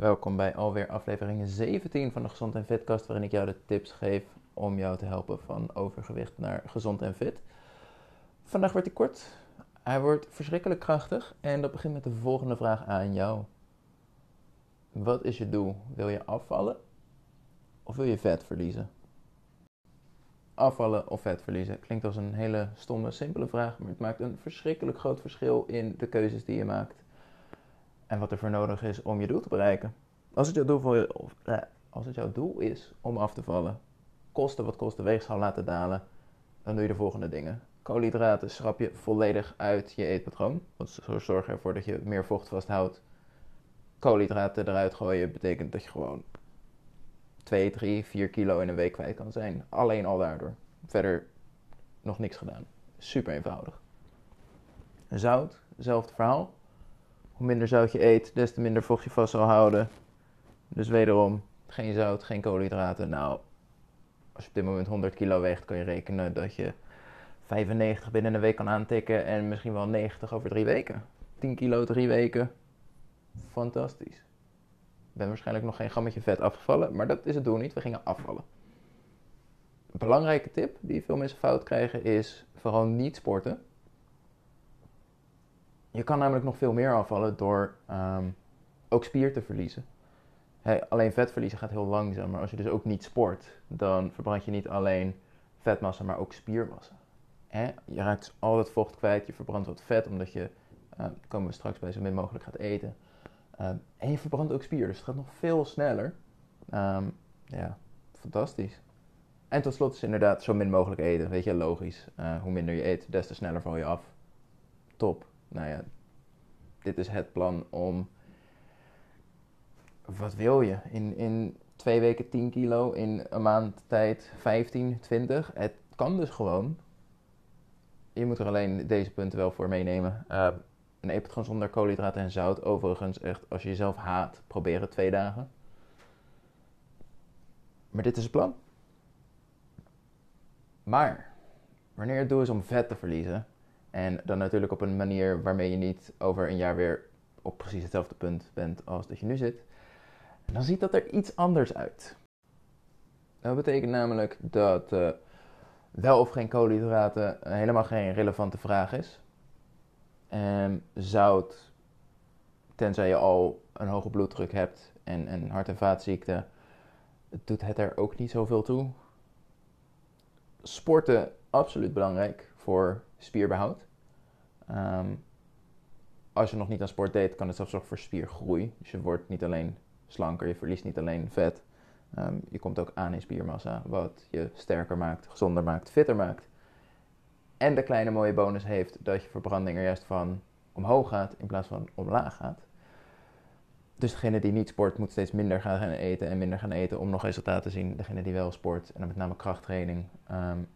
Welkom bij alweer aflevering 17 van de Gezond en Fitcast, waarin ik jou de tips geef om jou te helpen van overgewicht naar gezond en fit. Vandaag wordt hij kort, hij wordt verschrikkelijk krachtig en dat begint met de volgende vraag aan jou. Wat is je doel? Wil je afvallen of wil je vet verliezen? Afvallen of vet verliezen klinkt als een hele stomme, simpele vraag, maar het maakt een verschrikkelijk groot verschil in de keuzes die je maakt en wat er voor nodig is om je doel te bereiken. Als het jouw doel, of, eh, als het jouw doel is om af te vallen, kosten wat kost de weegschaal laten dalen, dan doe je de volgende dingen. Koolhydraten schrap je volledig uit je eetpatroon. Want zorg ervoor dat je meer vocht vasthoudt. Koolhydraten eruit gooien betekent dat je gewoon 2, 3, 4 kilo in een week kwijt kan zijn. Alleen al daardoor. Verder nog niks gedaan. Super eenvoudig. Zout, hetzelfde verhaal. Hoe minder zout je eet, des te minder vocht je vast zal houden. Dus wederom, geen zout, geen koolhydraten. Nou, als je op dit moment 100 kilo weegt, kan je rekenen dat je 95 binnen een week kan aantikken en misschien wel 90 over drie weken. 10 kilo drie weken. Fantastisch. Ik ben waarschijnlijk nog geen gammetje vet afgevallen, maar dat is het doel niet. We gingen afvallen. Een belangrijke tip die veel mensen fout krijgen is vooral niet sporten. Je kan namelijk nog veel meer afvallen door um, ook spier te verliezen. Alleen vet verliezen gaat heel langzaam, maar als je dus ook niet sport, dan verbrand je niet alleen vetmassa, maar ook spiermassa. Je raakt dus al het vocht kwijt, je verbrandt wat vet, omdat je, uh, komen we straks bij, zo min mogelijk gaat eten. Uh, en je verbrandt ook spier, dus het gaat nog veel sneller. Um, ja, fantastisch. En tot slot is inderdaad zo min mogelijk eten, weet je, logisch. Uh, hoe minder je eet, des te sneller val je af. Top nou ja, dit is het plan om. Wat wil je? In, in twee weken 10 kilo, in een maand tijd 15, 20. Het kan dus gewoon. Je moet er alleen deze punten wel voor meenemen. Uh, een eetpatroon zonder koolhydraten en zout. Overigens, echt, als je jezelf haat, probeer het twee dagen. Maar dit is het plan. Maar, wanneer het doel is om vet te verliezen, en dan natuurlijk op een manier waarmee je niet over een jaar weer op precies hetzelfde punt bent als dat je nu zit. dan ziet dat er iets anders uit. Dat betekent namelijk dat uh, wel of geen koolhydraten helemaal geen relevante vraag is. En zout, tenzij je al een hoge bloeddruk hebt en een hart- en vaatziekte, doet het er ook niet zoveel toe. Sporten, absoluut belangrijk voor spierbehoud. Um, als je nog niet aan sport deed, kan het zelfs zorgen voor spiergroei. Dus je wordt niet alleen slanker, je verliest niet alleen vet. Um, je komt ook aan in spiermassa, wat je sterker maakt, gezonder maakt, fitter maakt. En de kleine mooie bonus heeft dat je verbranding er juist van omhoog gaat in plaats van omlaag gaat. Dus degene die niet sport moet steeds minder gaan eten en minder gaan eten om nog resultaat te zien. Degene die wel sport en dan met name krachttraining, um,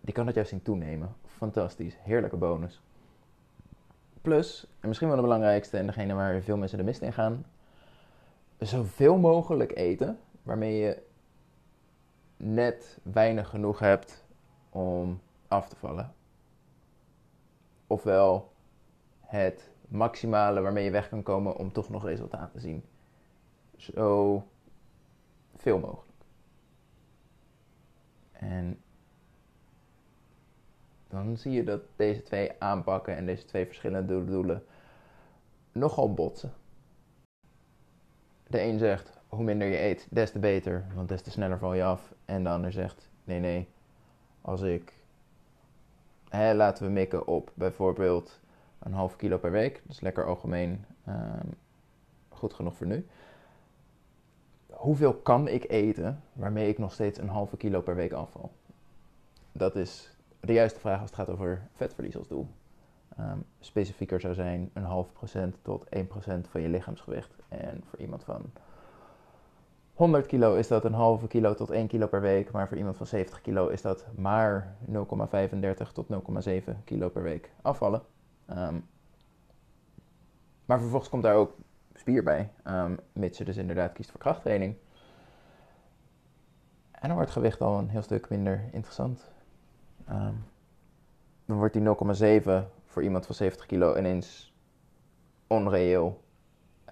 die kan dat juist zien toenemen. Fantastisch, heerlijke bonus. Plus, en misschien wel de belangrijkste en degene waar veel mensen de mist in gaan, zoveel mogelijk eten waarmee je net weinig genoeg hebt om af te vallen. Ofwel het maximale waarmee je weg kan komen om toch nog resultaat te zien. Zo veel mogelijk. En dan zie je dat deze twee aanpakken en deze twee verschillende doelen nogal botsen. De een zegt, hoe minder je eet, des te beter, want des te sneller val je af. En de ander zegt, nee, nee, als ik, hè, laten we mikken op bijvoorbeeld een half kilo per week. Dat is lekker algemeen, um, goed genoeg voor nu. Hoeveel kan ik eten waarmee ik nog steeds een halve kilo per week afval? Dat is de juiste vraag als het gaat over vetverlies als doel. Um, specifieker zou zijn een half procent tot 1% van je lichaamsgewicht. En voor iemand van 100 kilo is dat een halve kilo tot 1 kilo per week. Maar voor iemand van 70 kilo is dat maar 0,35 tot 0,7 kilo per week afvallen. Um, maar vervolgens komt daar ook spier bij, um, mits je dus inderdaad kiest voor krachttraining. En dan wordt gewicht al een heel stuk minder interessant. Um, dan wordt die 0,7 voor iemand van 70 kilo ineens onreëel.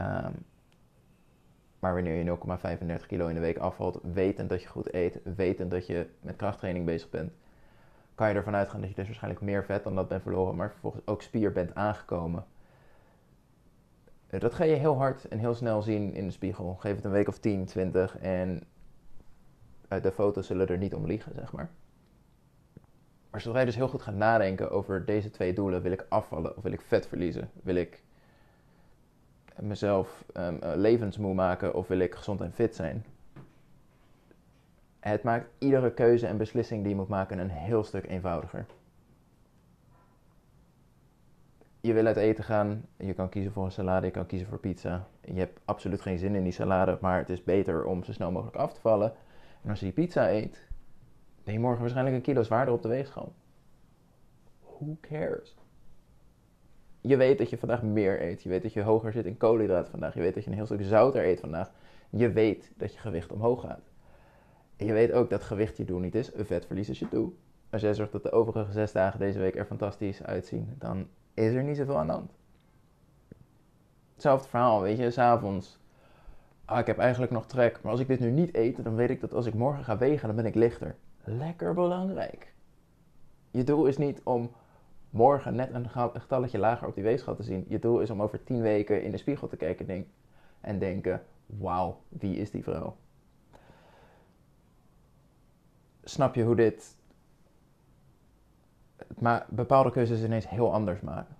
Um, Maar wanneer je 0,35 kilo in de week afvalt, wetend dat je goed eet, wetend dat je met krachttraining bezig bent, kan je ervan uitgaan dat je dus waarschijnlijk meer vet dan dat bent verloren, maar vervolgens ook spier bent aangekomen. Dat ga je heel hard en heel snel zien in de spiegel. Geef het een week of 10, 20 en de foto's zullen er niet om liegen, zeg maar. Maar zodra je dus heel goed gaat nadenken over deze twee doelen, wil ik afvallen of wil ik vet verliezen? Wil ik mezelf um, levensmoe maken of wil ik gezond en fit zijn? Het maakt iedere keuze en beslissing die je moet maken een heel stuk eenvoudiger. Je wil uit eten gaan, je kan kiezen voor een salade, je kan kiezen voor pizza. Je hebt absoluut geen zin in die salade, maar het is beter om zo snel mogelijk af te vallen. En als je die pizza eet, ben je morgen waarschijnlijk een kilo zwaarder op de weegschaal. Who cares? Je weet dat je vandaag meer eet. Je weet dat je hoger zit in koolhydraten vandaag. Je weet dat je een heel stuk zouter eet vandaag. Je weet dat je gewicht omhoog gaat. En je weet ook dat gewicht je doel niet is. Een vetverlies is je doel. Als jij zorgt dat de overige zes dagen deze week er fantastisch uitzien, dan is er niet zoveel aan de hand. Hetzelfde verhaal, weet je, s'avonds. Ah, ik heb eigenlijk nog trek, maar als ik dit nu niet eet, dan weet ik dat als ik morgen ga wegen, dan ben ik lichter. Lekker belangrijk. Je doel is niet om morgen net een getalletje lager op die weegschaal te zien. Je doel is om over tien weken in de spiegel te kijken en denken: wauw, wie is die vrouw? Snap je hoe dit maar bepaalde keuzes ineens heel anders maken?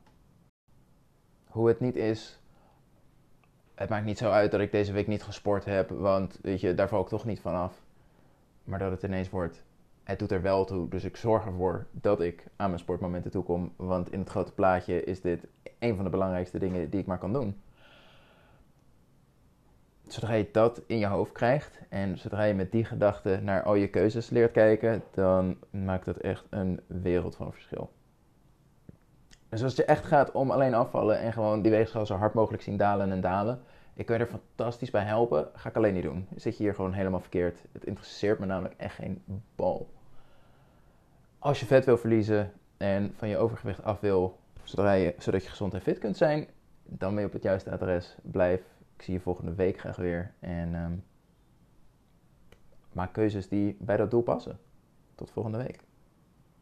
Hoe het niet is, het maakt niet zo uit dat ik deze week niet gesport heb, want weet je, daar val ik toch niet van af. Maar dat het ineens wordt, het doet er wel toe. Dus ik zorg ervoor dat ik aan mijn sportmomenten toekom. Want in het grote plaatje is dit een van de belangrijkste dingen die ik maar kan doen. Zodra je dat in je hoofd krijgt en zodra je met die gedachte naar al je keuzes leert kijken, dan maakt dat echt een wereld van verschil. Dus als het je echt gaat om alleen afvallen en gewoon die weegschaal zo hard mogelijk zien dalen en dalen, ik kan je er fantastisch bij helpen. Ga ik alleen niet doen. Zit je hier gewoon helemaal verkeerd. Het interesseert me namelijk echt geen bal. Als je vet wil verliezen en van je overgewicht af wil, je, zodat je gezond en fit kunt zijn, dan ben je op het juiste adres. Blijf. Ik zie je volgende week graag weer. En um, maak keuzes die bij dat doel passen. Tot volgende week.